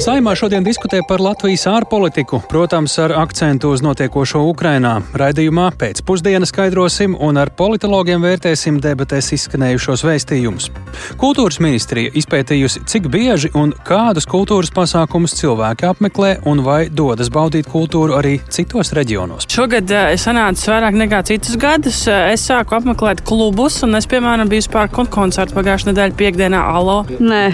Saimā šodien diskutē par Latvijas ārpolitiku, protams, ar akcentu uz notiekošo Ukrainā. Raidījumā pēc pusdienas skaidrosim un ar politologiem vērtēsim debatēs izskanējušos vēstījumus. Kultūras ministrija izpētījusi, cik bieži un kādus kultūras pasākumus cilvēki apmeklē un vai dodas baudīt kultūru arī citos reģionos. Šogad eh, es sanācu vairāk nekā citus gadus. Eh, es sāku apmeklēt klubus, un es, piemēram, biju pāri koncertu pagājušajā nedēļā piekdienā Alo. Nē,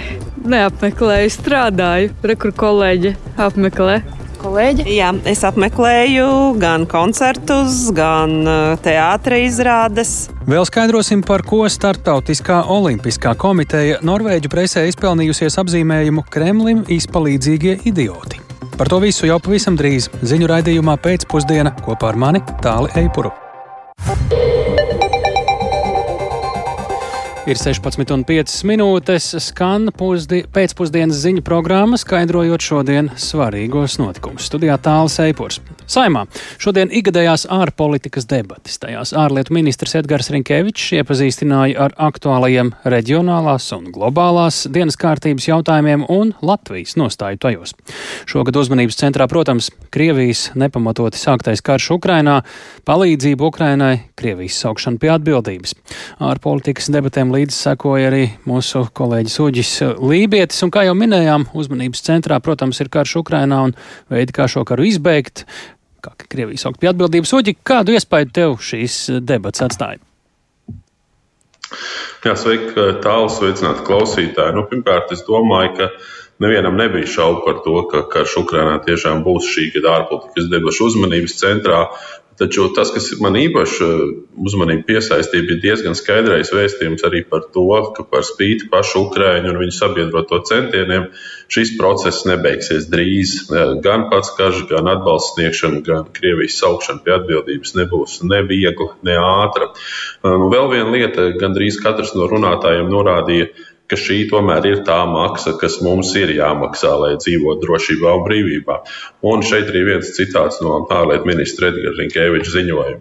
neapmeklēju, strādāju. Rekur kolēģi apmeklē. Kolēģi? Jā, es apmeklēju gan koncertus, gan uh, teātris izrādes. Vēl skaidrosim, par ko Startautiskā olimpiskā komiteja Norvēģu presē izpelnījusies apzīmējumu Kremlim izpalīdzīgie idioti. Par to visu jau pavisam drīz ziņu raidījumā pēcpusdienā kopā ar mani Tāli Eipuru. Ir 16,5 minūtes, skan pusdi, pēcpusdienas ziņu programma, skaidrojot šodienas svarīgos notikumus. Studijā tālāk Seipurs. Saimā šodien ikgadējās ārpolitikas debatas. Tajās ārlietu ministrs Edgars Rinkevičs iepazīstināja ar aktuālajiem reģionālās un globālās dienas kārtības jautājumiem un Latvijas nostāju tajos. Šogad uzmanības centrā, protams, Krievijas nepamatoti sāktais karš Ukrainā, palīdzība Ukrainai, Krievijas saukšana pie atbildības. Ārpolitikas debatēm līdzi sekoja arī mūsu kolēģis Uģis Lībietis, un kā jau minējām, uzmanības centrā, protams, ir karš Ukrainā un veidi, kā šo karu izbeigt kā Krievija saukt pie atbildības. Oģi, kādu iespēju tev šīs debats atstāja? Jā, sveiki, tālu sveicināt klausītāji. Nu, pirmkārt, es domāju, ka nevienam nebija šaubu par to, ka karš Ukrainā tiešām būs šī gada ārpolitikas debašu uzmanības centrā. Taču tas, kas man īpaši eh, uzmanību piesaistīja, bija diezgan skaidrais vēstījums arī par to, ka par spīti pašu Ukrāņu un viņu sabiedroto centieniem šis process nebeigsies drīz. Eh, gan pats karš, gan atbalsts sniegšana, gan Krievijas saukšana pie atbildības nebūs ne viegla, ne ātra. Eh, nu, vēl viena lieta, gandrīz katrs no runātājiem norādīja, ka šī tomēr ir tā maksa, kas mums ir jāmaksā, lai dzīvotu drošībā un brīvībā. Un šeit arī viens citāts no ārlietu ministra Edgara Rinkēviča ziņojuma.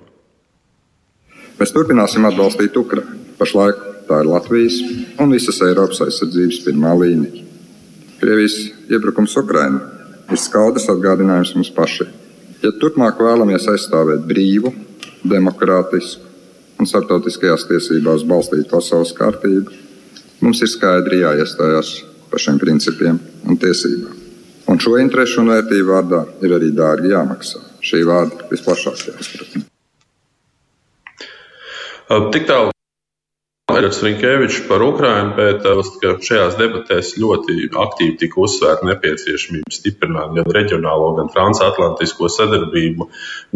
Mēs turpināsim atbalstīt Ukraiņu. Pašlaik tā ir Latvijas un visas Eiropas aizsardzības pirmā līnija. Krievijas iebrukums Ukraiņā ir skaudrs atgādinājums mums pašiem. Ja turpmāk vēlamies aizstāvēt brīvu, demokrātisku un starptautiskajās tiesībās balstītu pasaules kārtību, Mums ir skaidri jāiestājās par šiem principiem un tiesībām. Un šo interesu un vērtību vārdā ir arī dārgi jāmaksā. Šī vārda visplašākajā izpratnē. Tik tālu Edgars Rinkevičs par Ukrajinu, bet šajās debatēs ļoti aktīvi tika uzsvērta nepieciešamība stiprināt gan reģionālo, gan transatlantisko sadarbību,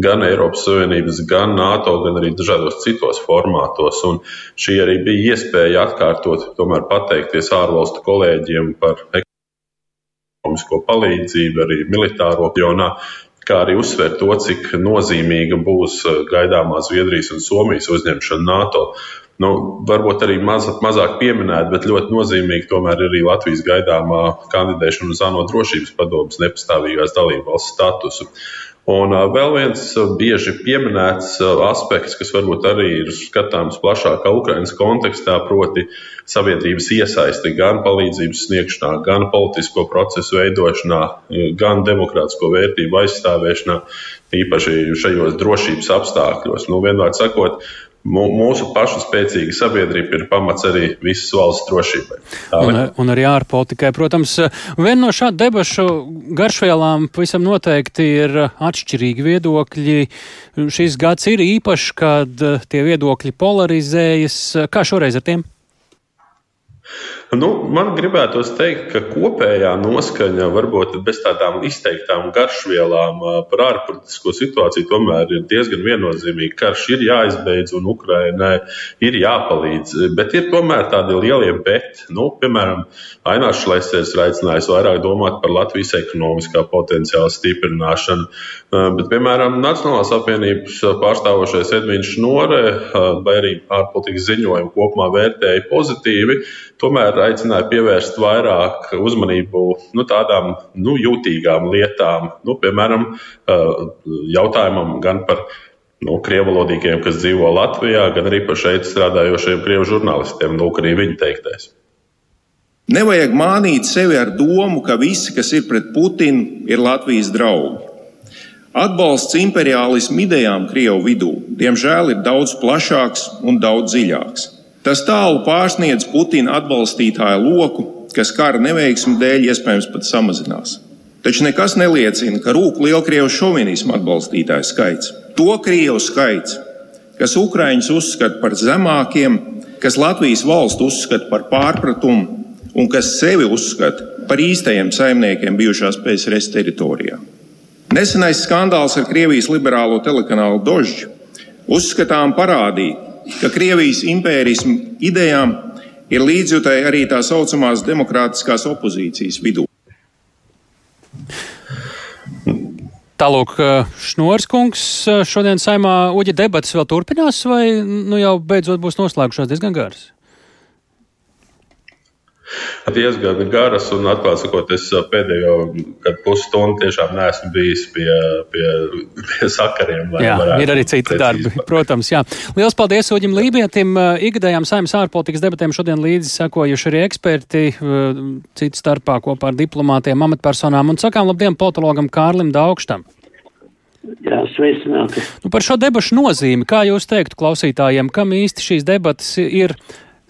gan Eiropas Savienības, gan NATO, gan arī dažādos citos formātos. Un šī arī bija iespēja atkārtot, tomēr pateikties ārvalstu kolēģiem par ekonomisko palīdzību, arī militāro pionā, kā arī uzsvērt to, cik nozīmīga būs gaidāmā Zviedrijas un Somijas uzņemšana NATO nu, varbūt arī maz, mazāk pieminēta, bet ļoti nozīmīgi tomēr arī Latvijas gaidāmā kandidēšana uz ANO drošības padomus nepastāvīgās dalībvalsts statusu. Un vēl viens bieži pieminēts aspekts, kas varbūt arī ir skatāms plašākā Ukraiņas kontekstā, proti, sabiedrības iesaisti gan palīdzības sniegšanā, gan politisko procesu veidošanā, gan demokrātisko vērtību aizstāvēšanā, īpaši šajos drošības apstākļos. Nu, vienmēr sakot, Mūsu pašu spēcīga sabiedrība ir pamats arī visas valsts drošībai. Tā, un, un arī ārpolitikai, protams. Viena no šādu debašu garšvielām pavisam noteikti ir atšķirīgi viedokļi. Šis gads ir īpašs, kad tie viedokļi polarizējas. Kā šoreiz ar tiem? Nu, man gribētos teikt, ka kopējā noskaņa, varbūt bez tādām izteiktām garšvielām par ārpolitisko situāciju, tomēr ir diezgan viennozīmīga. Karš ir jāizbeidz un Ukrainai ir jāpalīdz, bet ir tomēr tādi lielie bet. Nu, piemēram, Ainārs Šlesers ir aicinājis vairāk domāt par Latvijas ekonomiskā potenciāla stiprināšanu, bet, piemēram, Nacionālās apvienības pārstāvošais Edvīns Šnore vai arī ārpolitikas ziņojumu kopumā vērtēja pozitīvi. Tomēr aicināja pievērst vairāk uzmanību nu, tādām nu, jūtīgām lietām, nu, piemēram, jautājumam gan par nu, krievalodīgiem, kas dzīvo Latvijā, gan arī par šeit strādājošiem krievu žurnālistiem, nu, arī viņa teiktais. Nevajag mānīt sevi ar domu, ka visi, kas ir pret Putinu, ir Latvijas draugi. Atbalsts imperiālismu idejām Krievu vidū, diemžēl, ir daudz plašāks un daudz dziļāks. Tas tālu pārsniedz Putina atbalstītāju loku, kas kara neveiksmu dēļ iespējams pat samazinās. Taču nekas neliecina, ka rūk lielkrievu šovinismu atbalstītāju skaits. To krievu skaits, kas Ukraiņus uzskata par zemākiem, kas Latvijas valstu uzskata par pārpratumu un kas sevi uzskata par īstajiem saimniekiem bijušās PSRS teritorijā. Nesenais skandāls ar Krievijas liberālo telekanālu Dožģu uzskatām parādīja, ka Krievijas impērismu idejām ir līdzjutēji arī tā saucamās demokrātiskās opozīcijas vidū. Tālāk, Šnors kungs, šodien saimā uģa debatas vēl turpinās, vai nu jau beidzot būs noslēgušās diezgan garas? Diezgan garas, un atklāti sakot, es pēdējo pusstundu tiešām neesmu bijis pie, pie, pie sakariem. Jā, ir arī citi precīzi. darbi, protams. Jā. Lielas paldies Uģim Lībietim. Ikgadējām saimnes ārpolitikas debatēm šodien līdzi sekojuši arī eksperti, citu starpā kopā ar diplomātiem, amatpersonām, un sakām labdien politologam Kārlim Daugštam. Jā, sveicināti. Nu, par šo debašu nozīmi, kā jūs teiktu klausītājiem, kam īsti šīs debatas ir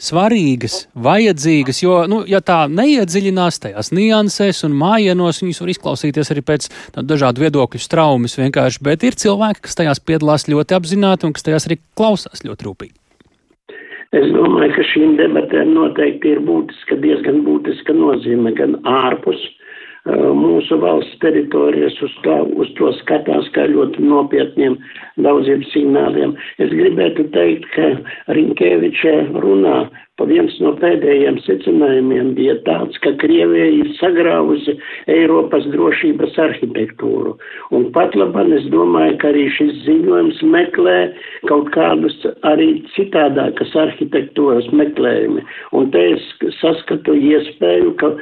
svarīgas, vajadzīgas, jo, nu, ja tā neiedziļinās tajās niansēs un mājienos, viņas var izklausīties arī pēc dažādu viedokļu straumes vienkārši, bet ir cilvēki, kas tajās piedalās ļoti apzināti un kas tajās arī klausās ļoti rūpīgi. Es domāju, ka šīm debatēm noteikti ir būtiska, diezgan būtiska nozīme gan ārpus mūsu valsts teritorijas uz, tā, uz to skatās kā ļoti nopietniem daudziem signāliem. Es gribētu teikt, ka Rinkēviča runā viens no pēdējiem secinājumiem bija tāds, ka Krievija ir sagrāvusi Eiropas drošības arhitektūru. Un pat labāk es domāju, ka arī šis ziņojums meklē kaut kādus arī citādākas arhitektūras meklējumi. Un te es saskatu iespēju, ka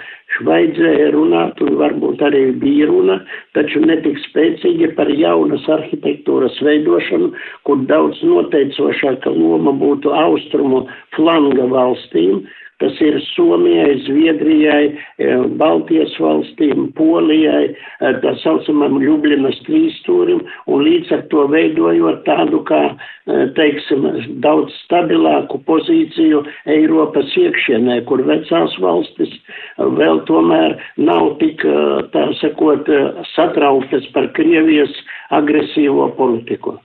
vajadzēja runāt, un varbūt arī bija runa, taču netik spēcīgi par jaunas arhitektūras veidošanu, kur daudz noteicošāka loma būtu austrumu flanga valstīm, Tas ir Somijai, Zviedrijai, eh, Baltijas valstīm, Polijai, eh, tā saucamam Ljubljanas trīstūrim, un līdz ar to veidojot tādu kā, eh, teiksim, daudz stabilāku pozīciju Eiropas iekšienē, kur vecās valstis vēl tomēr nav tik, tā sakot, satrauktas par Krievijas agresīvo politiku.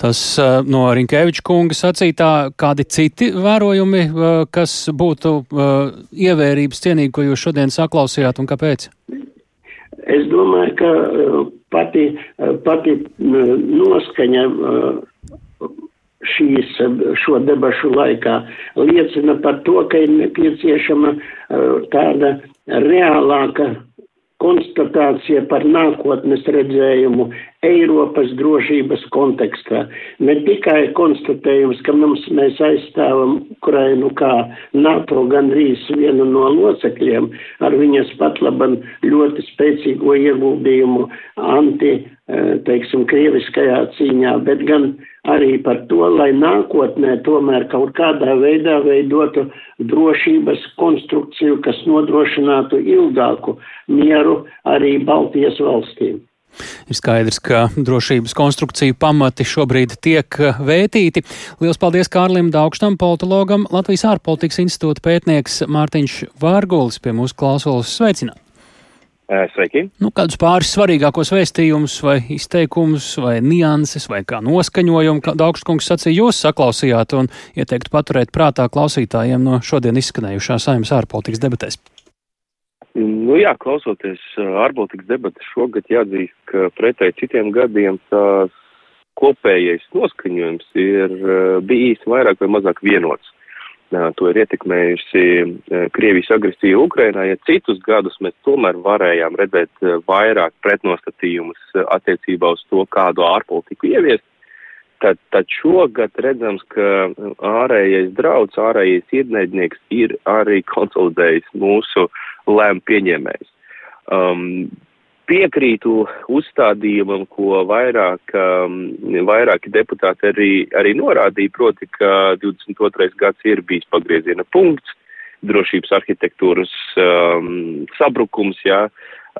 Tas uh, no Rinkēviča kunga sacītā, kādi citi vērojumi, uh, kas būtu uh, ievērības cienīgi, ko jūs šodien saklausījāt un kāpēc? Es domāju, ka pati, pati noskaņa šīs, šo debašu laikā liecina par to, ka ir nepieciešama tāda reālāka konstatācija par nākotnes redzējumu Eiropas drošības kontekstā. Ne tikai konstatējums, ka mums mēs aizstāvam Ukrainu kā NATO gandrīz vienu no locekļiem ar viņas pat laban ļoti spēcīgo ieguldījumu anti, eh, teiksim, krieviskajā cīņā, bet gan arī par to, lai nākotnē tomēr kaut kādā veidā veidotu drošības konstrukciju, kas nodrošinātu ilgāku mieru arī Baltijas valstīm. Ir skaidrs, ka drošības konstrukciju pamati šobrīd tiek vētīti. Lielas paldies Kārlim Daugštam, politologam, Latvijas ārpolitikas institūta pētnieks Mārtiņš Vārgulis pie mūsu klausulas sveicināt. Sveiki! Nu, kādus pāris svarīgākos vēstījumus, vai izteikumus, vai nianses, vai kā noskaņojumu, kā Daugstkungs sacīja, jūs saklausījāt un ieteiktu paturēt prātā klausītājiem no šodien izskanējušā saimnes ārpolitikas debatēs. Nu jā, klausoties ārpolitikas debatas šogad jāatzīst, ka pretēji citiem gadiem tās kopējais noskaņojums ir bijis vairāk vai mazāk vienots. To ir ietekmējusi Krievijas agresija Ukrainā, ja citus gadus mēs tomēr varējām redzēt vairāk pretnostatījumus attiecībā uz to, kādu ārpolitiku ieviest, tad, tad šogad redzams, ka ārējais drauds, ārējais ienaidnieks ir arī konsolidējis mūsu lēmu pieņēmējs. Um, piekrītu uzstādījumam, ko vairāk, um, vairāki deputāti arī, arī norādīja, proti, ka 22. gads ir bijis pagrieziena punkts, drošības arhitektūras um, sabrukums, jā,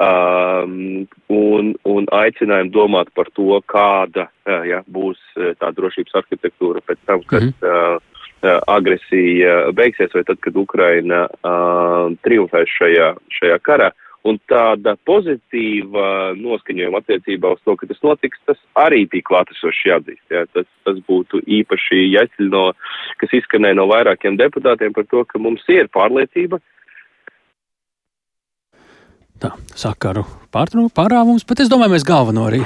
um, un, un aicinājumu domāt par to, kāda uh, jā, būs tā drošības arhitektūra pēc tam, kad mm -hmm. uh, agresija beigsies vai tad, kad Ukraina uh, triumfēs šajā, šajā karā. Un tāda pozitīva noskaņojuma attiecībā uz to, ka tas notiks, tas arī bija klātesošs jāatzīst. Jā. Tas, tas būtu īpaši jāceļ no, kas izskanēja no vairākiem deputātiem par to, ka mums ir pārliecība, Tā, sakaru pārāvums, bet es domāju, mēs galveno arī.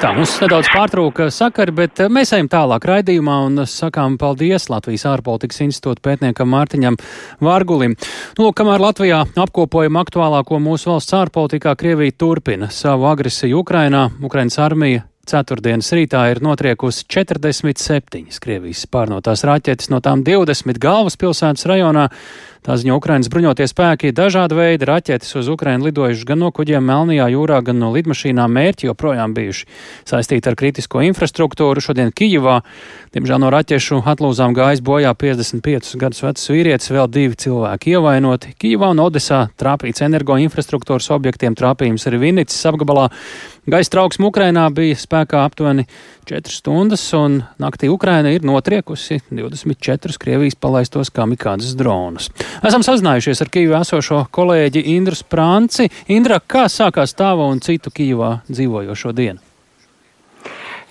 Tā, mums nedaudz pārtrauka sakari, bet eh, mēs ejam tālāk raidījumā un sakām paldies Latvijas ārpolitikas institūta pētniekam Mārtiņam Vārgulim. Nu, kamēr Latvijā apkopojam aktuālāko mūsu valsts ārpolitikā, Krievija turpina savu agresiju Ukrainā. Ukrainas armija Ceturtdienas rītā ir notriekusi 47 Krievijas pārnotās raķetes, no tām 20 galvaspilsētas rajonā. Tā ziņa Ukrainas bruņotie spēki dažāda veida raķetes uz Ukrainu lidojuši gan no kuģiem Melnajā jūrā, gan no lidmašīnām mērķi joprojām bijuši saistīti ar kritisko infrastruktūru. Šodien Kijivā, diemžēl no raķešu atlūzām gājis bojā 55 gadus vecs vīrietis, vēl divi cilvēki ievainoti. Kijivā un Odesā trāpīts energoinfrastruktūras objektiem, trāpījums arī Vinicas apgabalā. Gaisa trauksme Ukrainā bija spēkā aptuveni 4 stundas, un naktī Ukraina ir notriekusi 24 Krievijas palaistos kamikādas dronus. Esam sazinājušies ar Kīvā esošo kolēģi Indru Sprānci. Indra, kā sākās tava un citu Kīvā dzīvojošo dienu?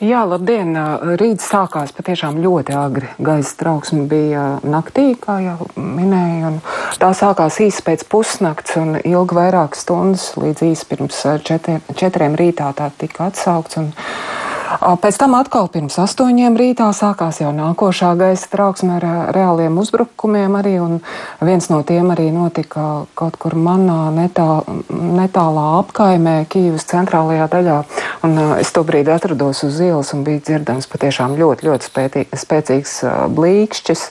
Jā, labdien! Rīts sākās patiešām ļoti agri. Gaisa trauksme bija naktī, kā jau minēju. Tā sākās īsi pēc pusnakts un ilga vairākas stundas, līdz īsi pirms četriem, četriem rītā tā tika atsaukts. Un, Pēc tam atkal pirms astoņiem rītā sākās jau nākošā gaisa trauksme ar reāliem uzbrukumiem arī, un viens no tiem arī notika kaut kur manā netā, netālā apkaimē, Kīvas centrālajā daļā, un es to brīdi atrados uz ielas un bija dzirdams patiešām ļoti, ļoti spētī, spēcīgs blīkšķis.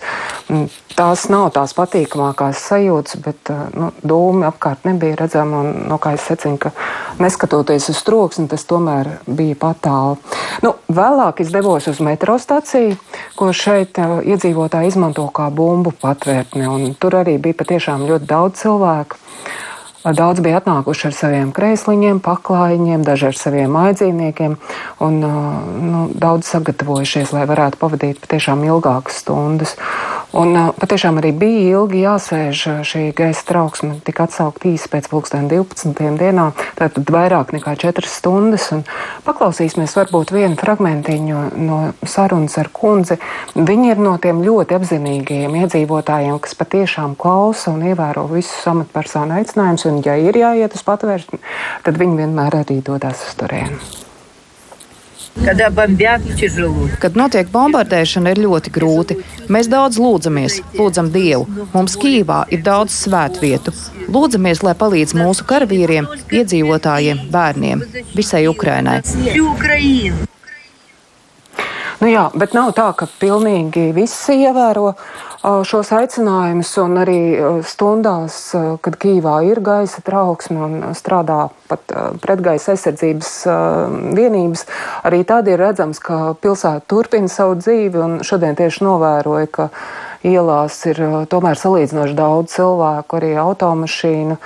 Tās nav tās patīkamākās sajūtas, bet nu, dūmi apkārt nebija redzama, un no kā es secinu, ka neskatoties uz troksni, tas tomēr bija patāli. Nu, vēlāk es devos uz metro staciju, ko šeit uh, iedzīvotāji izmanto kā bumbu patvērtni. Tur arī bija patiešām ļoti daudz cilvēku. Daudz bija atnākuši ar saviem krēsliņiem, paklājiņiem, daži ar saviem aidzīniekiem, un nu, daudz sagatavojušies, lai varētu pavadīt patiešām ilgākas stundas. Un patiešām arī bija ilgi jāsēž šī gaisa trauksme, tika atsaukt īsi pēc pulksten 12. dienā, tātad vairāk nekā 4 stundas. Un paklausīsimies varbūt vienu fragmentiņu no sarunas ar kundzi. Viņi ir no tiem ļoti apzinīgajiem iedzīvotājiem, kas patiešām klausa un ievēro visus amatpersonu aicinājumus un ja ir jāiet uz patvērsni, tad viņi vienmēr arī dodas uz turieni. Kad notiek bombardēšana, ir ļoti grūti. Mēs daudz lūdzamies, lūdzam Dievu. Mums Kīvā ir daudz svētvietu. Lūdzamies, lai palīdz mūsu karavīriem, iedzīvotājiem, bērniem, visai Ukrainai. Nu jā, bet nav tā, ka pilnīgi visi ievēro šos aicinājumus, un arī stundās, kad Kīvā ir gaisa trauksme un strādā pat pretgaisa aizsardzības vienības, arī tad ir redzams, ka pilsēta turpina savu dzīvi, un šodien tieši novēroja, ka ielās ir tomēr salīdzinoši daudz cilvēku, arī automašīnu,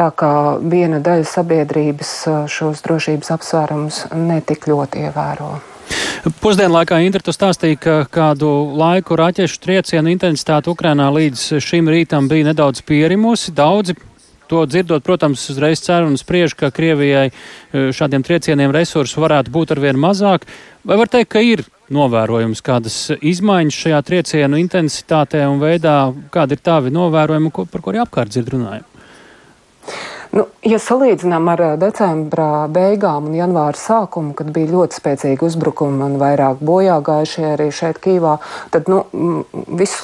tā kā viena daļa sabiedrības šos drošības apsvērumus netik ļoti ievēro. Pusdienlaikā Indra stāstīja, ka kādu laiku raķešu triecienu intensitāte Ukrainā līdz šim rītam bija nedaudz pierimusi. Daudzi to dzirdot, protams, uzreiz cer un spriež, ka Krievijai e, šādiem triecieniem resursu varētu būt arvien mazāk. Vai var teikt, ka ir novērojams kādas izmaiņas šajā triecienu intensitātē un veidā, kāda ir tādi novērojumi, ko, par kuriem apkārt dzird runājam? Nu, ja salīdzinām ar decembra beigām un janvāra sākumu, kad bija ļoti spēcīgi uzbrukumi un vairāk bojā gājušie arī šeit Kīvā, tad nu, vis,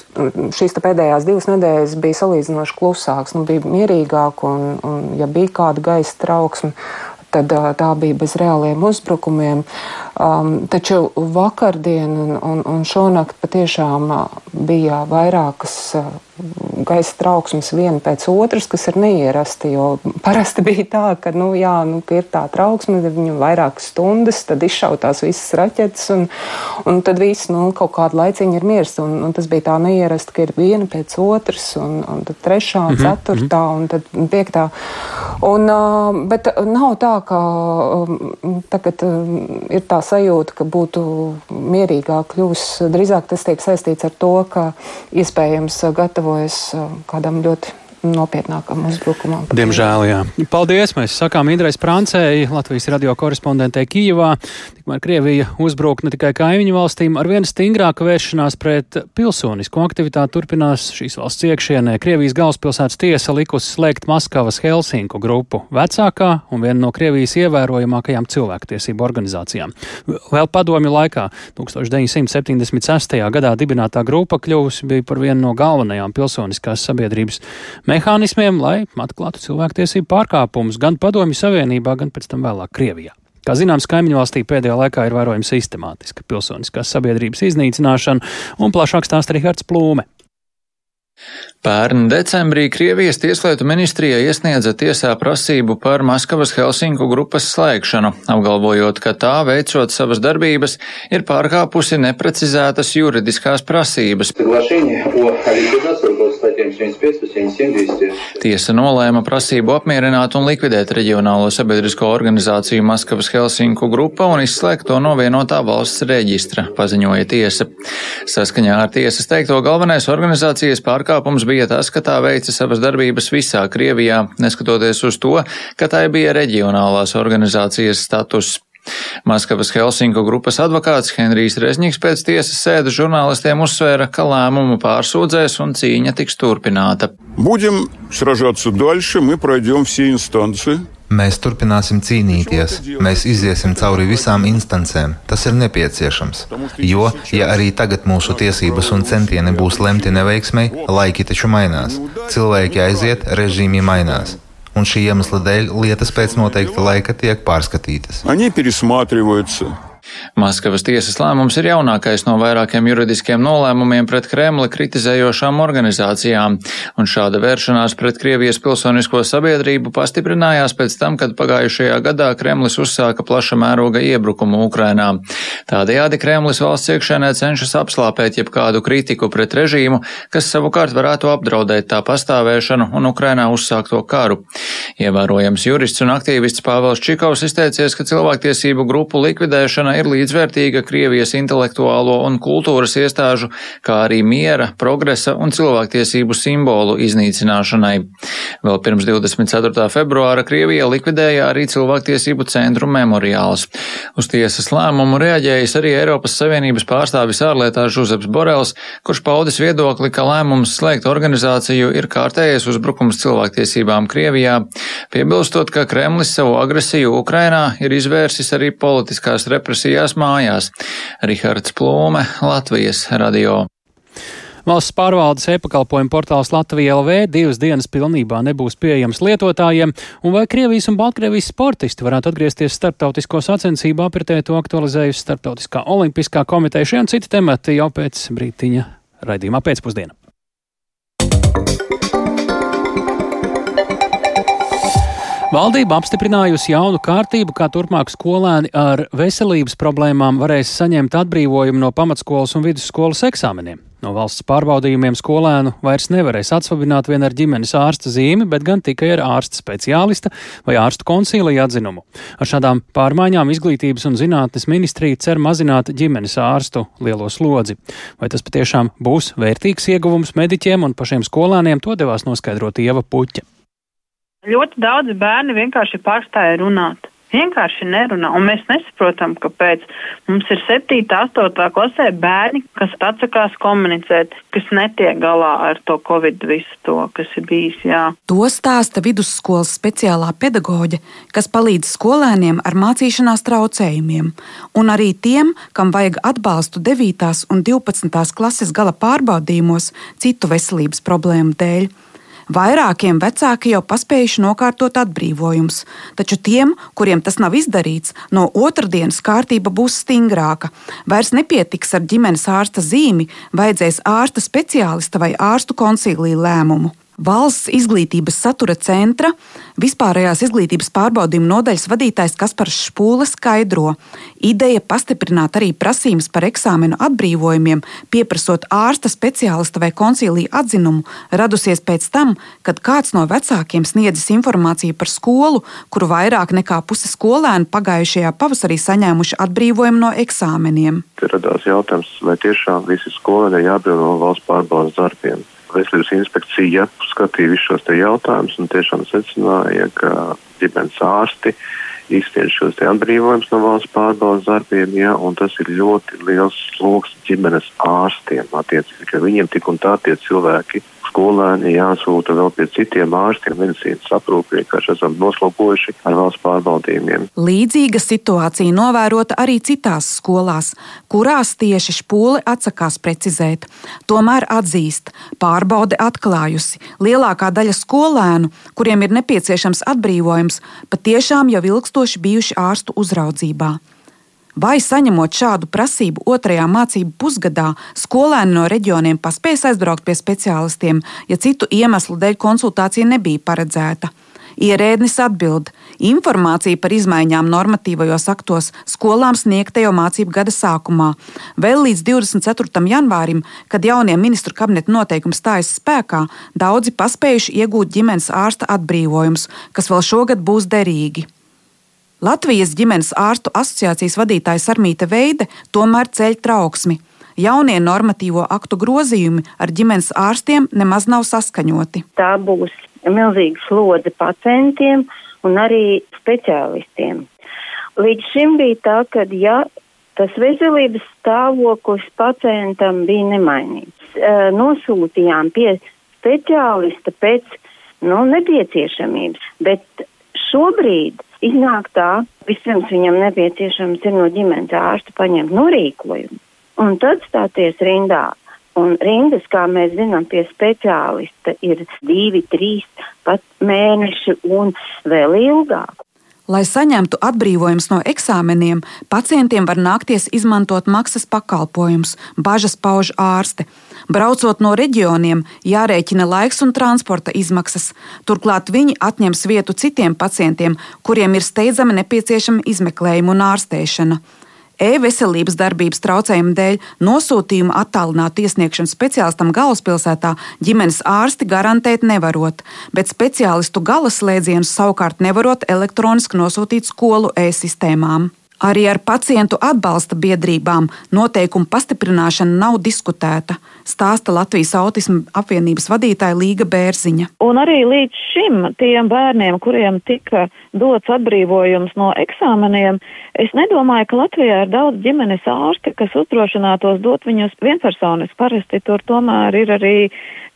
šīs pēdējās divas nedēļas bija salīdzinoši klusāks, nu, bija mierīgāk un, un ja bija kāda gaisa trauksme, tad tā bija bez reāliem uzbrukumiem. Um, taču vakardien un, un, un šonakt patiešām bija vairākas gaisa trauksmes viena pēc otras, kas ir neierasti. Jo parasti bija tā, ka, nu, jā, nu, ir tā trauksme, viņam vairākas stundas, tad izšautās visas raķetes, un, un tad viss nu, kaut kādu laiciņu ir miers. Un, un tas bija tā neierasti, ka ir viena pēc otras, un, un tad trešā, un mm -hmm. ceturtā, un tad piektā. Un, uh, bet nav tā, ka um, tagad um, ir tā sajūta, ka būtu mierīgāk kļūs. Drīzāk tas tiek saistīts ar to, ka iespējams gatavo gatavojas uh, kādam ļoti nopietnākam uzbrukumam. Diemžēl, jā. Paldies! Mēs sakām Indrais Prancēji, Latvijas radio korespondentē Kijivā. Tikmēr Krievija uzbruk ne tikai kaimiņu valstīm, ar vien stingrāku vēršanās pret pilsonisko aktivitāti turpinās šīs valsts iekšienē. Krievijas galvaspilsētas tiesa likusi slēgt Maskavas Helsinku grupu vecākā un viena no Krievijas ievērojamākajām cilvēktiesību organizācijām. Vēl padomju laikā 1976. gadā dibinātā grupa kļuvusi bija par vienu no galvenajām pilsoniskās sabiedrības mehānismiem, lai atklātu cilvēktiesību pārkāpumus gan Padomju Savienībā, gan pēc tam vēlāk Krievijā. Kā zināms, kaimiņu valstī pēdējā laikā ir vērojama sistemātiska pilsoniskās sabiedrības iznīcināšana, un plašāk stāsta Rihards Plūme. Pērn decembrī Krievijas tieslietu ministrija iesniedza tiesā prasību par Maskavas Helsinku grupas slēgšanu, apgalvojot, ka tā, veicot savas darbības, ir pārkāpusi neprecizētas juridiskās prasības. Tiesa nolēma prasību apmierināt un likvidēt reģionālo sabiedrisko organizāciju Maskavas Helsinku grupa un izslēgt to no vienotā valsts reģistra, paziņoja tiesa. Saskaņā ar tiesas teikto galvenais organizācijas pārkāpums bija tas, ka tā veica savas darbības visā Krievijā, neskatoties uz to, ka tai bija reģionālās organizācijas status. Maskavas Helsinku grupas advokāts Henrijs Rezņiks pēc tiesas sēdes žurnālistiem uzsvēra, ka lēmumu pārsūdzēs un cīņa tiks turpināta. Будем сражаться дальше, мы пройдем все инстанции. Mēs turpināsim cīnīties, mēs iziesim cauri visām instancēm. Tas ir nepieciešams. Jo, ja arī tagad mūsu tiesības un centieni būs lemti neveiksmei, laiki taču mainās. Cilvēki aiziet, režīmi mainās. Un šī iemesla dēļ lietas pēc noteikta laika tiek pārskatītas. Они пересматриваются. Maskavas tiesas lēmums ir jaunākais no vairākiem juridiskiem nolēmumiem pret Kremli kritizējošām organizācijām, un šāda vēršanās pret Krievijas pilsonisko sabiedrību pastiprinājās pēc tam, kad pagājušajā gadā Kremlis uzsāka plaša mēroga iebrukumu Ukrainā. Tādējādi Kremlis valsts iekšēnē cenšas apslāpēt jebkādu kritiku pret režīmu, kas savukārt varētu apdraudēt tā pastāvēšanu un Ukrainā uzsākto karu. Ievērojams jurists un aktīvists Pāvels Čikovs izteicies, ka cilvēktiesību grupu likvidēšana ir līdzvērtīga Krievijas intelektuālo un kultūras iestāžu, kā arī miera, progresa un cilvēktiesību simbolu iznīcināšanai. Vēl pirms 24. februāra Krievija likvidēja arī cilvēktiesību centru memoriāls. Uz tiesas lēmumu reaģējis arī Eiropas Savienības pārstāvis ārlietās Žuzeps Borels, kurš paudis viedokli, ka lēmums slēgt organizāciju ir kārtējais uzbrukums cilvēktiesībām Krievijā, piebilstot, ka Kremlis savu agresiju Ukrainā ir izvērsis arī politiskās represijas diskusijās mājās. Rihards Plūme, Latvijas radio. Valsts pārvaldes e-pakalpojumu portāls Latvija LV divas dienas pilnībā nebūs pieejams lietotājiem, un vai Krievijas un Baltkrievijas sportisti varētu atgriezties starptautisko sacensību apritē, to aktualizējusi Startautiskā olimpiskā komiteja. Šie un citi temati jau pēc brītiņa raidījumā pēcpusdienā. Valdība apstiprinājusi jaunu kārtību, kā turpmāk skolēni ar veselības problēmām varēs saņemt atbrīvojumu no pamatskolas un vidusskolas eksāmeniem. No valsts pārbaudījumiem skolēnu vairs nevarēs atsvabināt vien ar ģimenes ārsta zīmi, bet gan tikai ar ārsta speciālista vai ārstu konsīlija atzinumu. Ar šādām pārmaiņām Izglītības un zinātnes ministrija cer mazināt ģimenes ārstu lielo slodzi. Vai tas patiešām būs vērtīgs ieguvums mediķiem un pašiem skolēniem, to devās noskaidrot Ieva Puķa. Ļoti daudz bērni vienkārši pārstāja runāt. Vienkārši nerunā, un mēs nesaprotam, kāpēc mums ir 7, 8 klasē bērni, kas atsakās komunicēt, kas netiek galā ar to covid visu to, kas ir bijis. Jā. To stāsta vidusskolas speciālā pedagoģe, kas palīdz skolēniem ar mācīšanās traucējumiem, un arī tiem, kam vajag atbalstu 9. un 12. klases gala pārbaudījumos citu veselības problēmu dēļ. Vairākiem vecāki jau paspējuši nokārtot atbrīvojumus, taču tiem, kuriem tas nav izdarīts, no otrdienas kārtība būs stingrāka. Vairs nepietiks ar ģimenes ārsta zīmi, vajadzēs ārsta speciālista vai ārstu koncīlī lēmumu. Valsts izglītības satura centra vispārējās izglītības pārbaudījuma nodaļas vadītājs Kaspars Špūle skaidro, ideja pastiprināt arī prasības par eksāmenu atbrīvojumiem, pieprasot ārsta speciālista vai koncīlija atzinumu, radusies pēc tam, kad kāds no vecākiem sniedzis informāciju par skolu, kuru vairāk nekā puse skolēnu pagājušajā pavasarī saņēmuši atbrīvojumu no eksāmeniem. Te radās jautājums, vai tiešām visi skolēni jāatbild no valsts pārbaudas darbiem. Veselības inspekcija skatīja visus šos jautājumus un tiešām secināja, ka ģimenes ārsti izsniedz šos atbrīvojumus no valsts pārbaudas darbiem, ja, un tas ir ļoti liels sloks ģimenes ārstiem. Attiecīgi, ka viņiem tik un tā tie cilvēki skolēni jāsūta vēl pie citiem ārstiem, medicīnas aprūpē, vienkārši esam noslogojuši ar valsts pārbaudījumiem. Līdzīga situācija novērota arī citās skolās, kurās tieši špūle atsakās precizēt. Tomēr atzīst, pārbaude atklājusi, lielākā daļa skolēnu, kuriem ir nepieciešams atbrīvojums, patiešām jau ilgstoši bijuši ārstu uzraudzībā. Vai saņemot šādu prasību otrajā mācību pusgadā, skolēni no reģioniem paspēs aizbraukt pie speciālistiem, ja citu iemeslu dēļ konsultācija nebija paredzēta? Ierēdnis atbild, informācija par izmaiņām normatīvajos aktos skolām sniegta jau mācību gada sākumā. Vēl līdz 24. janvārim, kad jaunie ministru kabineta noteikumi stājas spēkā, daudzi paspējuši iegūt ģimenes ārsta atbrīvojumus, kas vēl šogad būs derīgi. Latvijas ģimenes ārstu asociācijas vadītājs Armīta Veide tomēr ceļ trauksmi. Jaunie normatīvo aktu grozījumi ar ģimenes ārstiem nemaz nav saskaņoti. Tā būs milzīga slodze pacientiem un arī speciālistiem. Līdz šim bija tā, ka ja tas veselības stāvoklis pacientam bija nemainīgs, nosūtījām pie speciālista pēc nu, nepieciešamības, bet šobrīd Iznāk tā, vispirms viņam nepieciešams ir no ģimenes ārsta paņemt norīkojumu un tad stāties rindā. Un rindas, kā mēs zinām, pie speciālista ir divi, trīs pat mēneši un vēl ilgāk. Lai saņemtu atbrīvojumus no eksāmeniem, pacientiem var nākties izmantot maksas pakalpojumus, bažas pauž ārste. Braucot no reģioniem, jārēķina laiks un transporta izmaksas. Turklāt viņi atņems vietu citiem pacientiem, kuriem ir steidzami nepieciešama izmeklējuma un ārstēšana. E-veselības darbības traucējumu dēļ nosūtījumu attālinātu iesniegšanu speciālistam galvaspilsētā ģimenes ārsti garantēt nevarot, bet speciālistu galaslēdzienus savukārt nevarot elektroniski nosūtīt skolu e-sistēmām. Arī ar pacientu atbalsta biedrībām noteikumu pastiprināšana nav diskutēta, stāsta Latvijas autisma apvienības vadītāja Līga Bērziņa. Un arī līdz šim tiem bērniem, kuriem tika dots atbrīvojums no eksāmeniem, es nedomāju, ka Latvijā ir daudz ģimenes ārsti, kas uzdrošinātos dot viņus vienpersonis. Parasti tur tomēr ir arī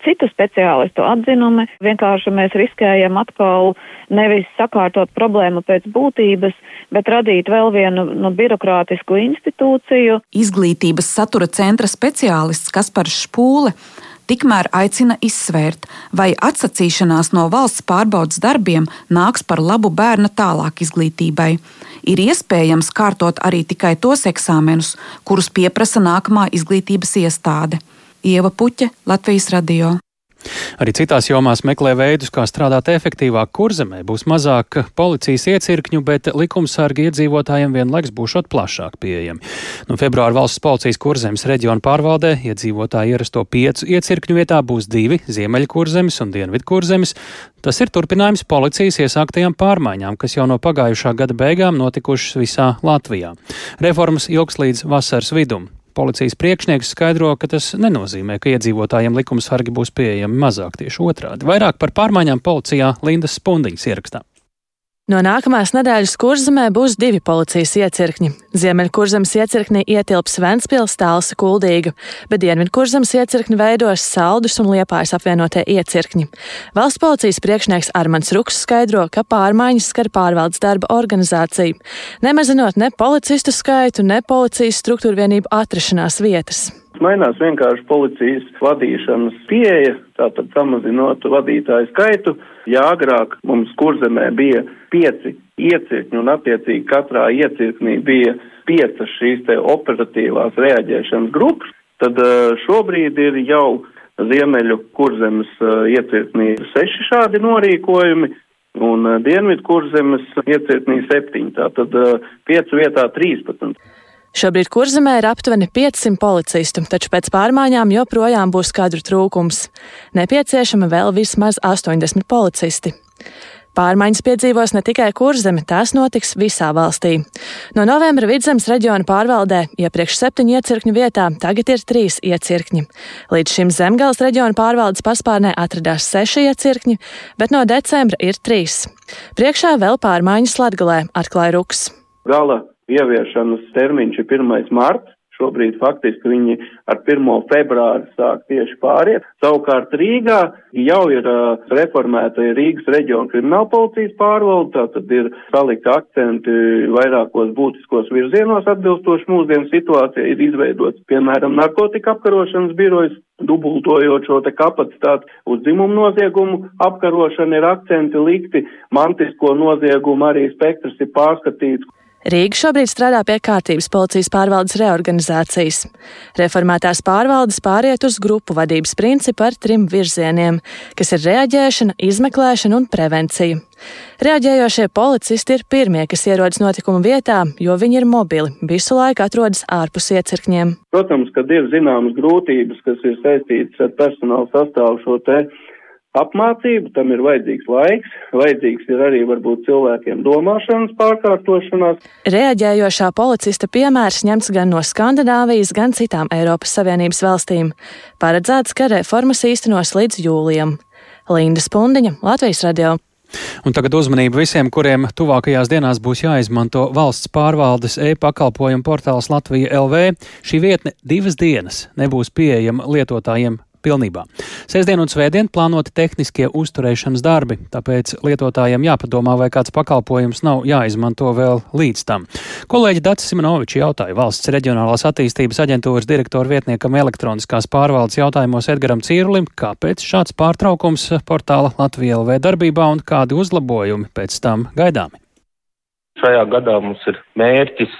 citu speciālistu atzinumi. Vienkārši mēs riskējam atkal nevis sakārtot problēmu pēc būtības, bet radīt vēl vienu nu, birokrātisku institūciju. Izglītības satura centra speciālists Kaspars Špūle tikmēr aicina izsvērt, vai atsacīšanās no valsts pārbaudas darbiem nāks par labu bērna tālāk izglītībai. Ir iespējams kārtot arī tikai tos eksāmenus, kurus pieprasa nākamā izglītības iestāde. Ieva Puķa, Latvijas radio. Arī citās jomās meklē veidus, kā strādāt efektīvāk kurzemē. Būs mazāk policijas iecirkņu, bet likumsargi iedzīvotājiem vienlaiks būšot plašāk pieejami. No februāra valsts policijas kurzemes reģiona pārvaldē iedzīvotāji ierasto piecu iecirkņu vietā būs divi - Ziemeļkurzemes un Dienvidkurzemes. Tas ir turpinājums policijas iesāktajām pārmaiņām, kas jau no pagājušā gada beigām notikušas visā Latvijā. Reformas ilgs līdz vasaras vidum. Policijas priekšnieks skaidro, ka tas nenozīmē, ka iedzīvotājiem likumsargi būs pieejami mazāk tieši otrādi. Vairāk par pārmaiņām policijā Lindas Spundiņas ierakstā. No nākamās nedēļas kurzemē būs divi policijas iecirkņi. Ziemeļkurzemes iecirknī ietilps Ventspils, Tālsa, Kuldīga, bet Dienvidkurzemes iecirkni veidos Saldus un Liepājas apvienotie iecirkņi. Valsts policijas priekšnieks Armans Ruks skaidro, ka pārmaiņas skar pārvaldes darba organizāciju, nemazinot ne policistu skaitu, ne policijas struktūra vienību atrašanās vietas. mainās vienkārši policijas vadīšanas pieeja, tātad samazinot vadītāju skaitu. Ja agrāk mums kurzemē bija pieci iecirkņi un attiecīgi katrā iecirknī bija piecas šīs te operatīvās reaģēšanas grupas, tad eh, šobrīd ir jau Ziemeļu kurzemes eh, iecirknī seši šādi norīkojumi, un uh, Dienvidu kurzemes iecirknī septiņi, tātad piecu vietā 13. Šobrīd kurzemē ir aptuveni 500 policistu, taču pēc pārmaiņām joprojām būs kadru trūkums. Nepieciešama vēl vismaz 80 policisti. Pārmaiņas piedzīvos ne tikai kurzeme, tās notiks visā valstī. No novembra vidzemes reģiona pārvaldē iepriekš septiņu iecirkņu vietā tagad ir trīs iecirkņi. Līdz šim zemgales reģiona pārvaldes paspārnē atradās seši iecirkņi, bet no decembra ir trīs. Priekšā vēl pārmaiņas Latgalē, atklāja Ruks. Gala ieviešanas termiņš ir 1. marts. Šobrīd faktiski viņi ar 1. februāri sāk tieši pāriet. Savukārt Rīgā jau ir uh, reformēta Rīgas reģiona kriminālpolicijas pārvalde, tātad ir salikti akcenti vairākos būtiskos virzienos atbilstoši mūsdienu situācijai, ir izveidots, piemēram, narkotika apkarošanas birojas, dubultojot šo te kapacitāti uz dzimumu noziegumu apkarošanu ir akcenti likti, mantisko noziegumu arī spektrs ir pārskatīts. Rīga šobrīd strādā pie kārtības policijas pārvaldes reorganizācijas. Reformētās pārvaldes pāriet uz grupu vadības principu ar trim virzieniem, kas ir reaģēšana, izmeklēšana un prevencija. Reaģējošie policisti ir pirmie, kas ierodas notikuma vietā, jo viņi ir mobili, visu laiku atrodas ārpus iecirkņiem. Protams, ka ir zināmas grūtības, kas ir saistītas ar personāla sastāvu šo te apmācību, tam ir vajadzīgs laiks, vajadzīgs ir arī varbūt cilvēkiem domāšanas pārkārtošanās. Reaģējošā policista piemērs ņemts gan no Skandināvijas, gan citām Eiropas Savienības valstīm. Paredzēts, ka reformas īstenos līdz jūlijam. Linda Spundiņa, Latvijas radio. Un tagad uzmanību visiem, kuriem tuvākajās dienās būs jāizmanto valsts pārvaldes e-pakalpojumu portāls Latvija LV. Šī vietne divas dienas nebūs pieejama lietotājiem pilnībā. Sēsdien un svētdien plānoti tehniskie uzturēšanas darbi, tāpēc lietotājiem jāpadomā, vai kāds pakalpojums nav jāizmanto vēl līdz tam. Kolēģi Dats Simonovičs jautāja valsts reģionālās attīstības aģentūras direktoru vietniekam elektroniskās pārvaldes jautājumos Edgaram Cīrulim, kāpēc šāds pārtraukums portāla Latvija LV darbībā un kādi uzlabojumi pēc tam gaidāmi. Šajā gadā mums ir mērķis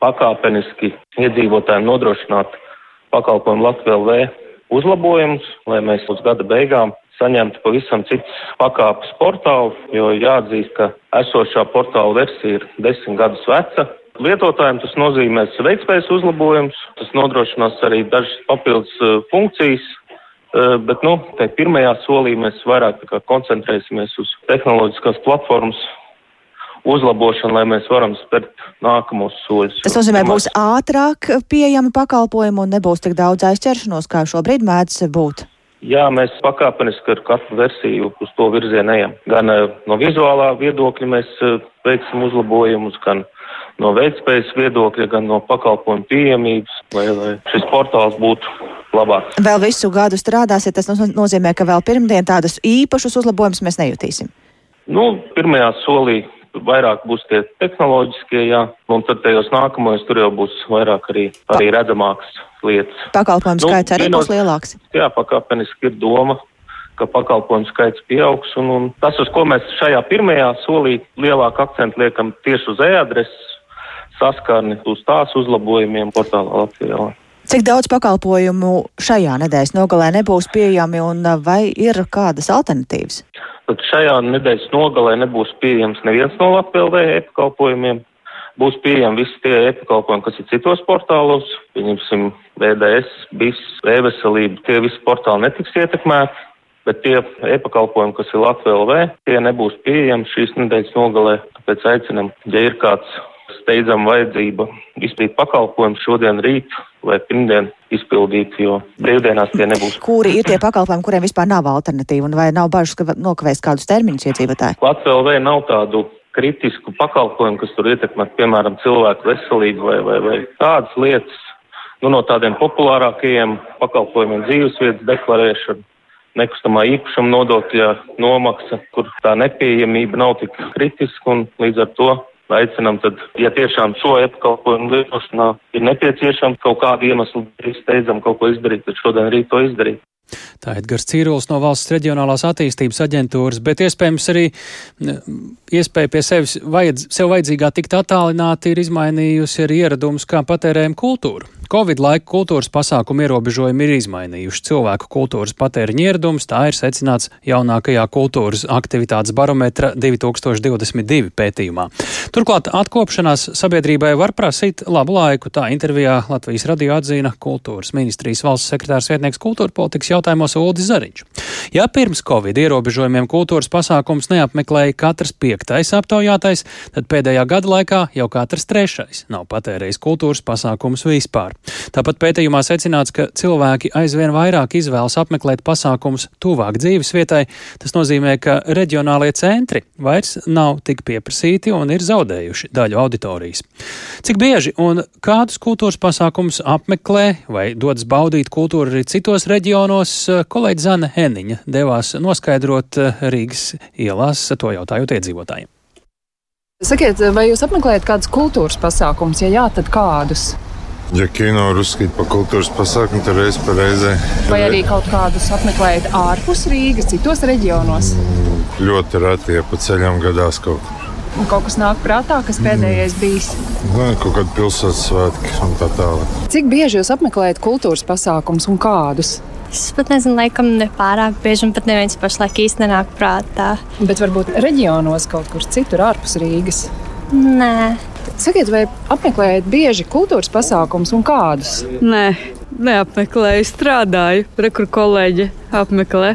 pakāpeniski iedzīvotājiem nodrošināt pakalpojumu Latvijā LV uzlabojumus, lai mēs līdz gada beigām saņemtu pavisam citas pakāpes portālu, jo jāatzīst, ka esošā portāla versija ir desmit gadus veca. Lietotājiem tas nozīmēs veiktspējas uzlabojums, tas nodrošinās arī dažas papildus uh, funkcijas, uh, bet, nu, tai pirmajā solī mēs vairāk koncentrēsimies uz tehnoloģiskās platformas uzlabošanu, lai mēs varam spērt nākamos soļus. Tas nozīmē, būs ātrāk pieejami pakalpojumi un nebūs tik daudz aizķeršanos, kā šobrīd mēdz būt. Jā, mēs pakāpeniski ar katru versiju uz to virzienu ejam. Gan uh, no vizuālā viedokļa mēs uh, veiksim uzlabojumus, gan no veiktspējas viedokļa, gan no pakalpojumu pieejamības, lai, lai šis portāls būtu labāks. Vēl visu gadu strādāsiet, tas nozīmē, ka vēl pirmdien tādus īpašus uzlabojumus mēs nejutīsim. Nu, pirmajā solī vairāk būs tie tehnoloģiskie, jā, un tad tajos nākamajos tur jau būs vairāk arī, arī redzamākas lietas. Pakalpojumu nu, skaits arī vienos, būs lielāks. Jā, pakāpeniski ir doma, ka pakalpojumu skaits pieaugs, un, un tas, uz ko mēs šajā pirmajā solī lielāku akcentu liekam tieši uz e-adreses saskarni, uz tās uzlabojumiem portālā Latvijā. Cik daudz pakalpojumu šajā nedēļas nogalē nebūs pieejami un vai ir kādas alternatīvas? Tad šajā nedēļas nogalē nebūs pieejams neviens no Latvijas e-pakalpojumiem. Būs pieejami visi tie e-pakalpojumi, kas ir citos portālos, pieņemsim, VDS, BIS, e-veselība, tie visi portāli netiks ietekmēti, bet tie e-pakalpojumi, kas ir Latvijas tie nebūs pieejami šīs nedēļas nogalē. Tāpēc aicinam, ja ir kāds steidzama vajadzība izpildīt pakalpojumu šodien, rīt vai pirmdien izpildīt, jo brīvdienās tie nebūs. Kuri ir tie pakalpojumi, kuriem vispār nav alternatīva un vai nav bažas, ka nokavēs kādus termiņus iedzīvotāji? Latvijā vēl nav tādu kritisku pakalpojumu, kas tur ietekmē, piemēram, cilvēku veselību vai, vai, vai tādas lietas. Nu, no tādiem populārākajiem pakalpojumiem dzīvesvietas deklarēšana, nekustamā īpašuma nodokļa nomaksa, kur tā nepieejamība nav tik kritiska un līdz ar to aicinam, tad, ja tiešām šo apkalpojumu lietošanā ir nepieciešams kaut kādu iemeslu, steidzam kaut ko izdarīt, tad šodien rīt to izdarīt. Tā ir Edgars Cīrulis no valsts reģionālās attīstības aģentūras, bet iespējams arī iespēja pie sevis vajadz, sev vajadzīgā tikt attālināti ir izmainījusi arī ieradumus, kā patērējam kultūru. Covid laika kultūras pasākumu ierobežojumi ir izmainījuši cilvēku kultūras patēriņa ieradumus, tā ir secināts jaunākajā kultūras aktivitātes barometra 2022 pētījumā. Turklāt atkopšanās sabiedrībai var prasīt labu laiku, tā intervijā Latvijas radio atzina kultūras ministrijas valsts sekretārs vietnieks kultūra politikas jautājumos Uldis Zariņš. Ja pirms Covid ierobežojumiem kultūras pasākums neapmeklēja katrs piektais aptaujātais, tad pēdējā gada laikā jau katrs trešais nav patērējis kultūras pasākumus vispār. Tāpat pētījumā secināts, ka cilvēki aizvien vairāk izvēlas apmeklēt pasākumus tuvāk dzīves vietai. Tas nozīmē, ka reģionālie centri vairs nav tik pieprasīti un ir zaudējuši daļu auditorijas. Cik bieži un kādus kultūras pasākumus apmeklē vai dodas baudīt kultūru arī citos reģionos, kolēģi Zana Heniņa devās noskaidrot Rīgas ielās, to jautājot iedzīvotājiem. Sakiet, vai jūs apmeklējat kādus kultūras pasākumus? Ja jā, tad kādus? Ja kino var uzskatīt par kultūras pasākumu, tad reiz pa reizē. Vai arī kaut kādus apmeklējat ārpus Rīgas, citos reģionos? Mm, ļoti reti, ja pa ceļam gadās kaut kas. Un kaut kas nāk prātā, kas pēdējais mm. bijis? Nē, kaut kāda pilsētas svētki un tā tālāk. Cik bieži jūs apmeklējat kultūras pasākumus un kādus? Es pat nezinu, laikam nepārāk bieži, un pat neviens pašlaik īsti nenāk prātā. Bet varbūt reģionos kaut kur citur ārpus Rīgas? Nē. Sakiet, vai apmeklējat bieži kultūras pasākumus un kādus? Nē, neapmeklēju, strādāju. Rekur kolēģi apmeklē.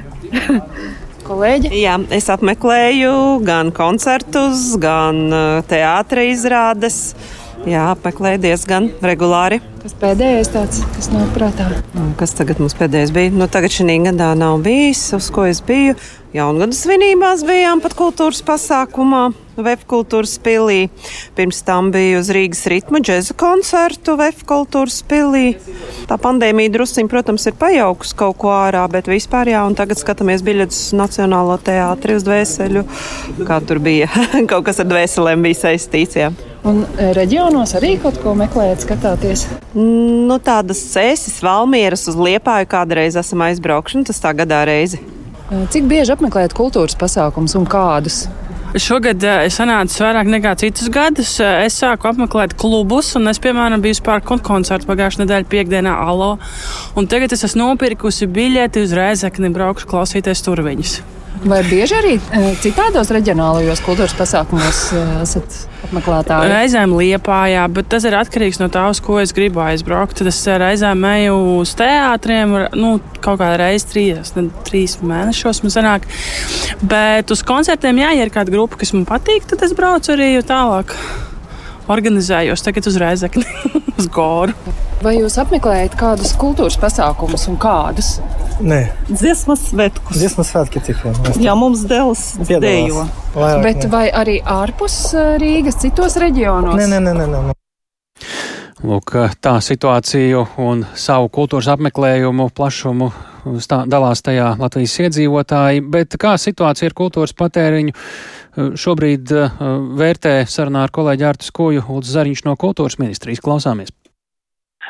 Kolēģi? Jā, es apmeklēju gan koncertus, gan uh, teātris izrādes. Jā, apmeklēju diezgan regulāri. Kas pēdējais tāds, kas nav prātā? Kas tagad mums pēdējais bija? Nu, tagad šī gadā nav bijis, uz ko es biju. Jaungada svinībās bijām pat kultūras pasākumā, Vefkultūras pilī. Pirms tam biju uz Rīgas ritma džēza koncertu Vefkultūras pilī. Tā pandēmija drusciņ, protams, ir pajaukusi kaut ko ārā, bet vispār jā, un tagad skatāmies biļetes uz Nacionālo teātri uz dvēseļu. Kā tur bija, kaut kas ar dvēselēm bija saistīts. Jā. Un e, reģionos arī kaut ko meklējat, skatāties? Nu, tādas cēsis, valmieras uz liepāju kādreiz esam aizbraukši, tas tā gadā reizi. E, cik bieži apmeklējat kultūras pasākumus un kādus? Šogad e, es sanācu vairāk nekā citus gadus. Es sāku apmeklēt klubus, un es, piemēram, biju pāri koncertu pagājušajā nedēļā, piekdienā, Alo. Un tagad es esmu nopirkusi biļeti uz Rēzekni, braukšu klausīties tur viņus. Vai bieži arī citādos reģionālajos kultūras pasākumos esat apmeklētāji? Reizēm liepājā, bet tas ir atkarīgs no tā, uz ko es gribu aizbraukt. Tad es reizēm eju uz teātriem, nu, kaut kādā reizē trīs, ne, trīs mēnešos man sanāk. Bet uz koncertiem, jā, ja ir kāda grupa, kas man patīk, tad es braucu arī tālāk. Organizējos tagad uz Reizekni, uz Goru. Vai jūs apmeklējat kādus kultūras pasākumus un kādus? Nē, dziesmas svētkus. Dziesmas svētki tikai. Jā, mums dēls dejo. Bet ne. vai arī ārpus Rīgas, citos reģionos? Nē, nē, nē. nē, nē. Lūk, tā situāciju un savu kultūras apmeklējumu plašumu stā, dalās tajā Latvijas iedzīvotāji, bet kā situācija ar kultūras patēriņu šobrīd vērtē sarunā ar kolēģi Ārtu Skoju, Lūdzu Zariņš no kultūras ministrijas klausāmies.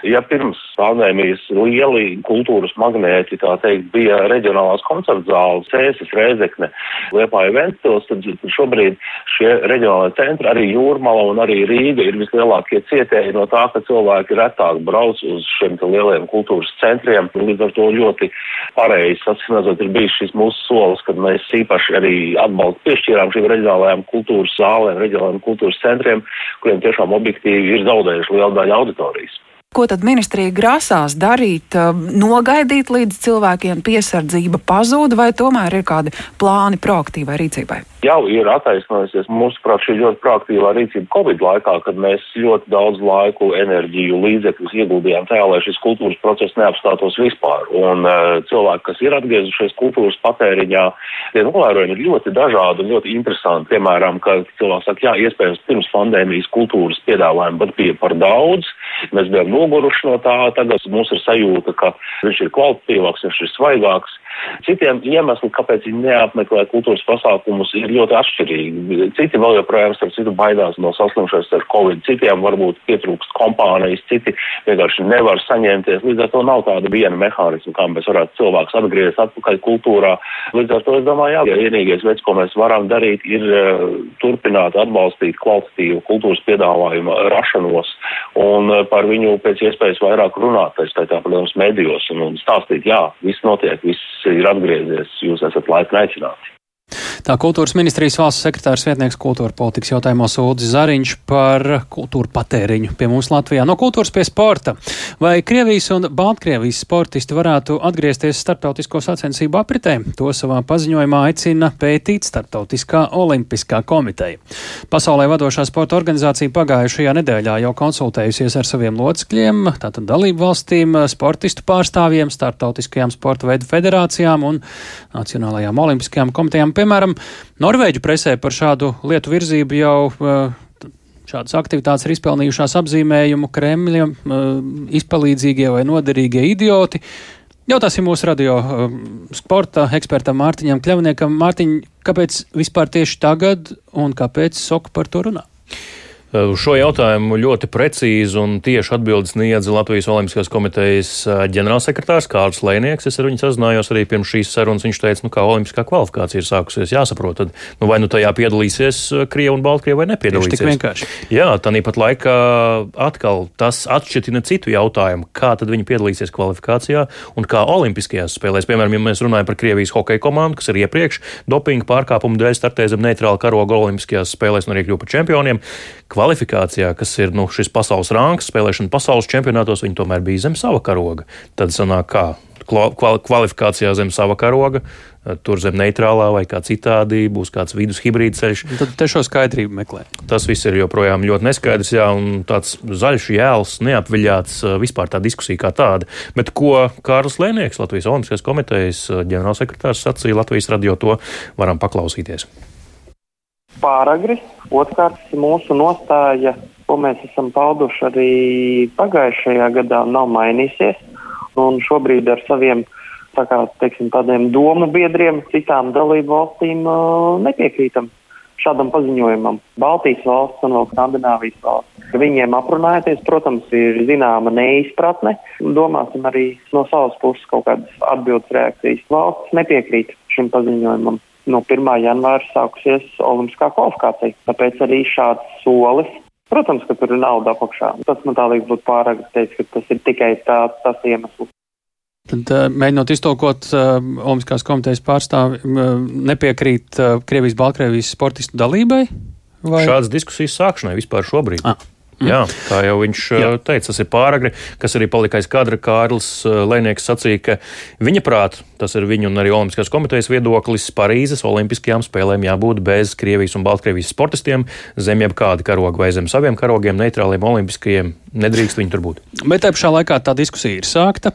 Ja pirms pandēmijas lieli kultūras magnēti, tā teikt, bija reģionālās koncertu zāles, Cēsis, Rēzekne, Liepāja Ventspils, tad šobrīd šie reģionālai centri, arī Jūrmala un arī Rīga ir vislielākie cietēji no tā, ka cilvēki retāk brauc uz šiem lieliem kultūras centriem. Līdz ar to ļoti pareizi, sasinazot, ir bijis šis mūsu solis, kad mēs īpaši arī atbalstu piešķīrām šīm reģionālajām kultūras zālēm, reģionālajiem kultūras centriem, kuriem tiešām objektīvi ir zaudējuši lielu daļu auditorijas. Ko tad ministrija grasās darīt? Nogaidīt līdz cilvēkiem piesardzība pazūd, vai tomēr ir kādi plāni proaktīvai rīcībai? Jau ir attaisnojusies mūsuprāt šī ļoti proaktīvā rīcība Covid laikā, kad mēs ļoti daudz laiku, enerģiju, līdzekļus ieguldījām tajā, lai šis kultūras process neapstātos vispār. Un uh, cilvēki, kas ir atgriezušies kultūras patēriņā, tie novērojumi ir ļoti dažādi un ļoti interesanti. Piemēram, ka cilvēks saka, jā, iespējams pirms pandēmijas kultūras piedāvājumu pat bija par daudz mēs bijām noguruši no tā, tagad mums ir sajūta, ka viņš ir kvalitatīvāks, viņš ir svaigāks. Citiem iemesli, kāpēc viņi neapmeklē kultūras pasākumus, ir ļoti atšķirīgi. Citi vēl joprojām, starp citu, baidās no saslimšanas ar covid, citiem varbūt pietrūkst kompānijas, citi vienkārši nevar saņemties. Līdz ar to nav tāda viena mehānisma, kā mēs varētu cilvēks atgriezt atpakaļ kultūrā. Līdz ar to es domāju, jā, ja vienīgais veids, ko mēs varam darīt, ir uh, turpināt atbalstīt kvalitatīvu kultūras piedāvājumu rašanos un uh, par viņu pēc iespējas vairāk runāt, tā skaitā, protams, medijos un, un stāstīt, jā, viss notiek, viss ir atgriezies, jūs esat laipni aicināti. Tā kultūras ministrijas valsts sekretārs vietnieks kultūra politikas jautājumos Ulris Zariņš par kultūra patēriņu pie mums Latvijā. No kultūras pie sporta. Vai Krievijas un Baltkrievijas sportisti varētu atgriezties starptautisko sacensību apritē? To savā paziņojumā aicina pētīt Startautiskā olimpiskā komiteja. Pasaulē vadošā sporta organizācija pagājušajā nedēļā jau konsultējusies ar saviem locekļiem, tātad dalību valstīm, sportistu pārstāvjiem, starptautiskajām sporta veidu federācijām un Nacionālajām olimpiskajām komitejām piemēram, Norvēģu presē par šādu lietu virzību jau uh, šādas aktivitātes ir izpelnījušās apzīmējumu Kremļa uh, izpalīdzīgie vai noderīgie idioti. Jautāsim mūsu radio uh, sporta ekspertam Mārtiņam Kļavniekam. Mārtiņ, kāpēc vispār tieši tagad un kāpēc Soka par to runā? Uz šo jautājumu ļoti precīzi un tieši atbildes sniedza Latvijas Olimpiskās komitejas ģenerālsekretārs Kārls Lēnieks. Es ar viņu sazinājos arī pirms šīs sarunas. Viņš teica, nu, kā olimpiskā kvalifikācija ir sākusies, jāsaprot, tad, nu, vai nu tajā piedalīsies Krieva un Baltkrieva vai nepiedalīsies. Tik vienkārši. Jā, tāpat laikā atkal tas atšķirtina citu jautājumu, kā tad viņi piedalīsies kvalifikācijā un kā Olimpiskajās spēlēs. Piemēram, ja mēs runājam par Krievijas hokeja komandu, kas ir iepriekš dopinga pārkāpumu dēļ startē zem neitrāla karoga Olimpiskajās spēlēs un arī kļuva par čempioniem kvalifikācijā, kas ir nu, šis pasaules rangs, spēlēšana pasaules čempionātos, viņi tomēr bija zem sava karoga. Tad sanāk, kā kvalifikācijā zem sava karoga, tur zem neitrālā vai kā citādi būs kāds vidus hibrīd ceļš. Tad te šo skaidrību meklē. Tas viss ir joprojām ļoti neskaidrs, jā, un tāds zaļš jēls, neapviļāts vispār tā diskusija kā tāda. Bet ko Kārlis Lēnieks, Latvijas Olimpiskās komitejas ģenerālsekretārs sacīja Latvijas radio, to varam paklausīties pāragri. Otrkārt, mūsu nostāja, ko mēs esam pauduši arī pagājušajā gadā, nav mainīsies. Un šobrīd ar saviem tā kā, teiksim, tādiem domu biedriem, citām dalību valstīm nepiekrītam šādam paziņojumam. Baltijas valsts un vēl Skandināvijas valsts. Viņiem aprunājoties, protams, ir zināma neizpratne. Domāsim arī no savas puses kaut kādas atbildes reakcijas. Valsts nepiekrīt šim paziņojumam no 1. janvāra sākusies olimpiskā kvalifikācija. Tāpēc arī šāds solis. Protams, ka tur ir nauda apakšā. Tas man tā liekas būtu pārāk teikt, ka tas ir tikai tā, tas iemesls. Tad, uh, mēģinot iztolkot uh, Olimpiskās komitejas pārstāvi, uh, nepiekrīt uh, Krievijas, Baltkrievijas sportistu dalībai? Vai? Šādas diskusijas sākšanai vispār šobrīd. Ah. Jā, kā jau viņš Jā. teica, tas ir pāragri, kas arī palika aiz kadra. Kārlis Lēnieks sacīja, ka viņa prāt, tas ir viņa un arī Olimpiskās komitejas viedoklis, Parīzes Olimpiskajām spēlēm jābūt bez Krievijas un Baltkrievijas sportistiem, zem jebkāda karoga vai zem saviem karogiem, neitrāliem olimpiskajiem. Nedrīkst viņi tur būt. Bet tā pašā laikā tā diskusija ir sākta.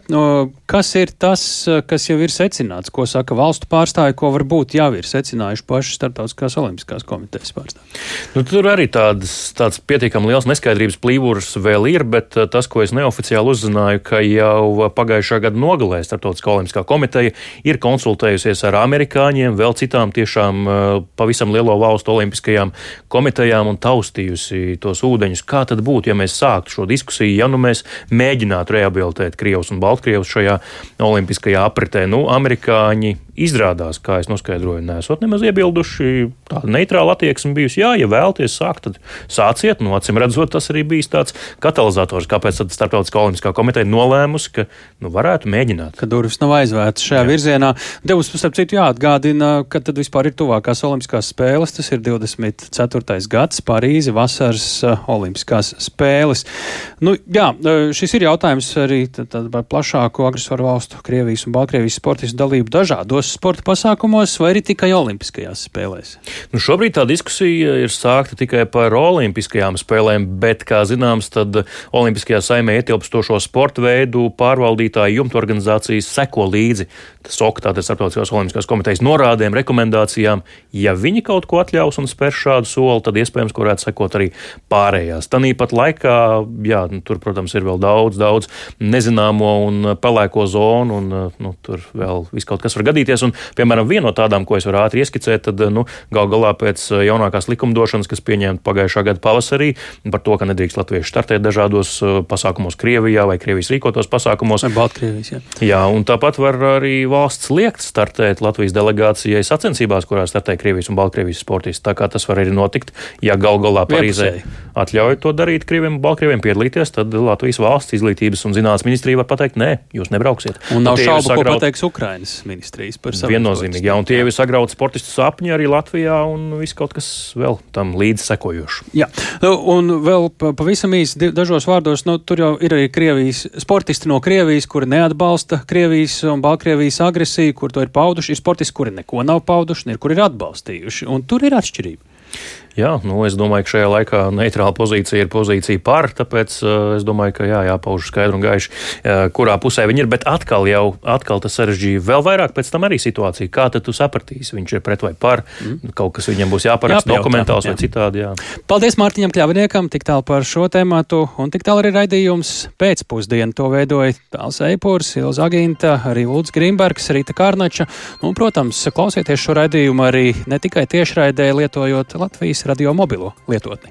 Kas ir tas, kas jau ir secināts, ko saka valstu pārstāvji, ko varbūt jau ir secinājuši paši Startautiskās Olimpiskās komitejas pārstāvji? Nu, tur arī tādas, tāds pietiekami liels neskaidrs neskaidrības plīvurs vēl ir, bet eh, tas, ko es neoficiāli uzzināju, ka jau pagājušā gada nogalē Startautiskā olimpiskā komiteja ir konsultējusies ar amerikāņiem, vēl citām tiešām eh, pavisam lielo valstu olimpiskajām komitejām un taustījusi tos ūdeņus. Kā tad būtu, ja mēs sāktu šo diskusiju, ja nu mēs mēģinātu rehabilitēt Krievus un Baltkrievus šajā olimpiskajā apritē? Nu, amerikāņi izrādās, kā es noskaidroju, nesot nemaz iebilduši. Tāda neitrāla attieksme bijusi. Jā, ja vēlaties sākt, tad sāciet. Nu, acīm redzot, tas arī bijis tāds katalizators, kāpēc Startautiskā olimpiskā komiteja nolēmusi, ka nu, varētu mēģināt. Ka durvis nav aizvērtas šajā Jā. virzienā. Tev, starp citu, jāatgādina, ka tad vispār ir tuvākās olimpiskās spēles. Tas ir 24. gads, Parīze, vasaras uh, olimpiskās spēles. Nu, jā, uh, šis ir jautājums arī par plašāku agresoru valstu, Krievijas un Baltkrievijas sportistu dalību dažādos citos sporta pasākumos vai arī tikai Olimpiskajās spēlēs? Nu, šobrīd tā diskusija ir sākta tikai par Olimpiskajām spēlēm, bet, kā zināms, tad Olimpiskajā saimē ietilpstošo sporta veidu pārvaldītāji jumta organizācijas seko līdzi. Tas OKA, tātad Startautiskās Olimpiskās komitejas norādēm, rekomendācijām. Ja viņi kaut ko atļaus un spēr šādu soli, tad iespējams, ka varētu sekot arī pārējās. Tanīpat laikā, jā, nu, tur, protams, ir vēl daudz, daudz nezināmo un pelēko zonu, un nu, tur vēl viss kaut kas var gadīties. Un, piemēram, viena no tādām, ko es varu ātri ieskicēt, tad nu, gal galā pēc jaunākās likumdošanas, kas pieņemta pagājušā gada pavasarī, par to, ka nedrīkst latvieši startēt dažādos pasākumos Krievijā vai Krievijas rīkotos pasākumos. Baltkrievijas, jā. jā, un tāpat var arī valsts liekt startēt Latvijas delegācijai sacensībās, kurās startē Krievijas un Baltkrievijas sportisti. Tā kā tas var arī notikt, ja gal galā Parīzē atļauj to darīt Krieviem un Baltkrieviem piedalīties, tad Latvijas valsts izglītības un zinātnes ministrija var pateikt, nē, jūs nebrauksiet. Un nav šaubu, ko pateiks Ukrainas ministrijas par savu. Viennozīmīgi, jā, un tie jau ir sagrauti sportistu sapņi arī Latvijā un viss kaut kas vēl tam līdzi sekojošs. Jā, nu, un vēl pavisam īsi dažos vārdos, nu, tur jau ir arī Krievijas sportisti no Krievijas, kuri neatbalsta Krievijas un Baltkrievijas agresiju, kur to ir pauduši, ir sportisti, kuri neko nav pauduši, ir kuri ir atbalstījuši, un tur ir atšķirība. Jā, nu, es domāju, ka šajā laikā neitrāla pozīcija ir pozīcija par, tāpēc uh, es domāju, ka jā, jāpauž skaidri un gaiši, uh, kurā pusē viņi ir. Bet atkal, jau, atkal tas sarežģīja vēl vairāk pēc tam arī situāciju. Kā tad tu sapratīsi, viņš ir pret vai par? Mm. Kaut kas viņam būs jāparaksta dokumentāls jā. vai citādi. Jā. Paldies Mārtiņam Kļaviniekam, tik tālu par šo tēmatu, un tik tālu arī raidījums pēcpusdienu. To veidoja Tāls Eipūrs, Ilza Aginta, arī Lūdzu Grimbergs, Rīta Kārnača. Nu, protams, klausieties šo raidījumu arī ne tikai tiešraidē, lietojot Latvijas radio mobilo lietotni.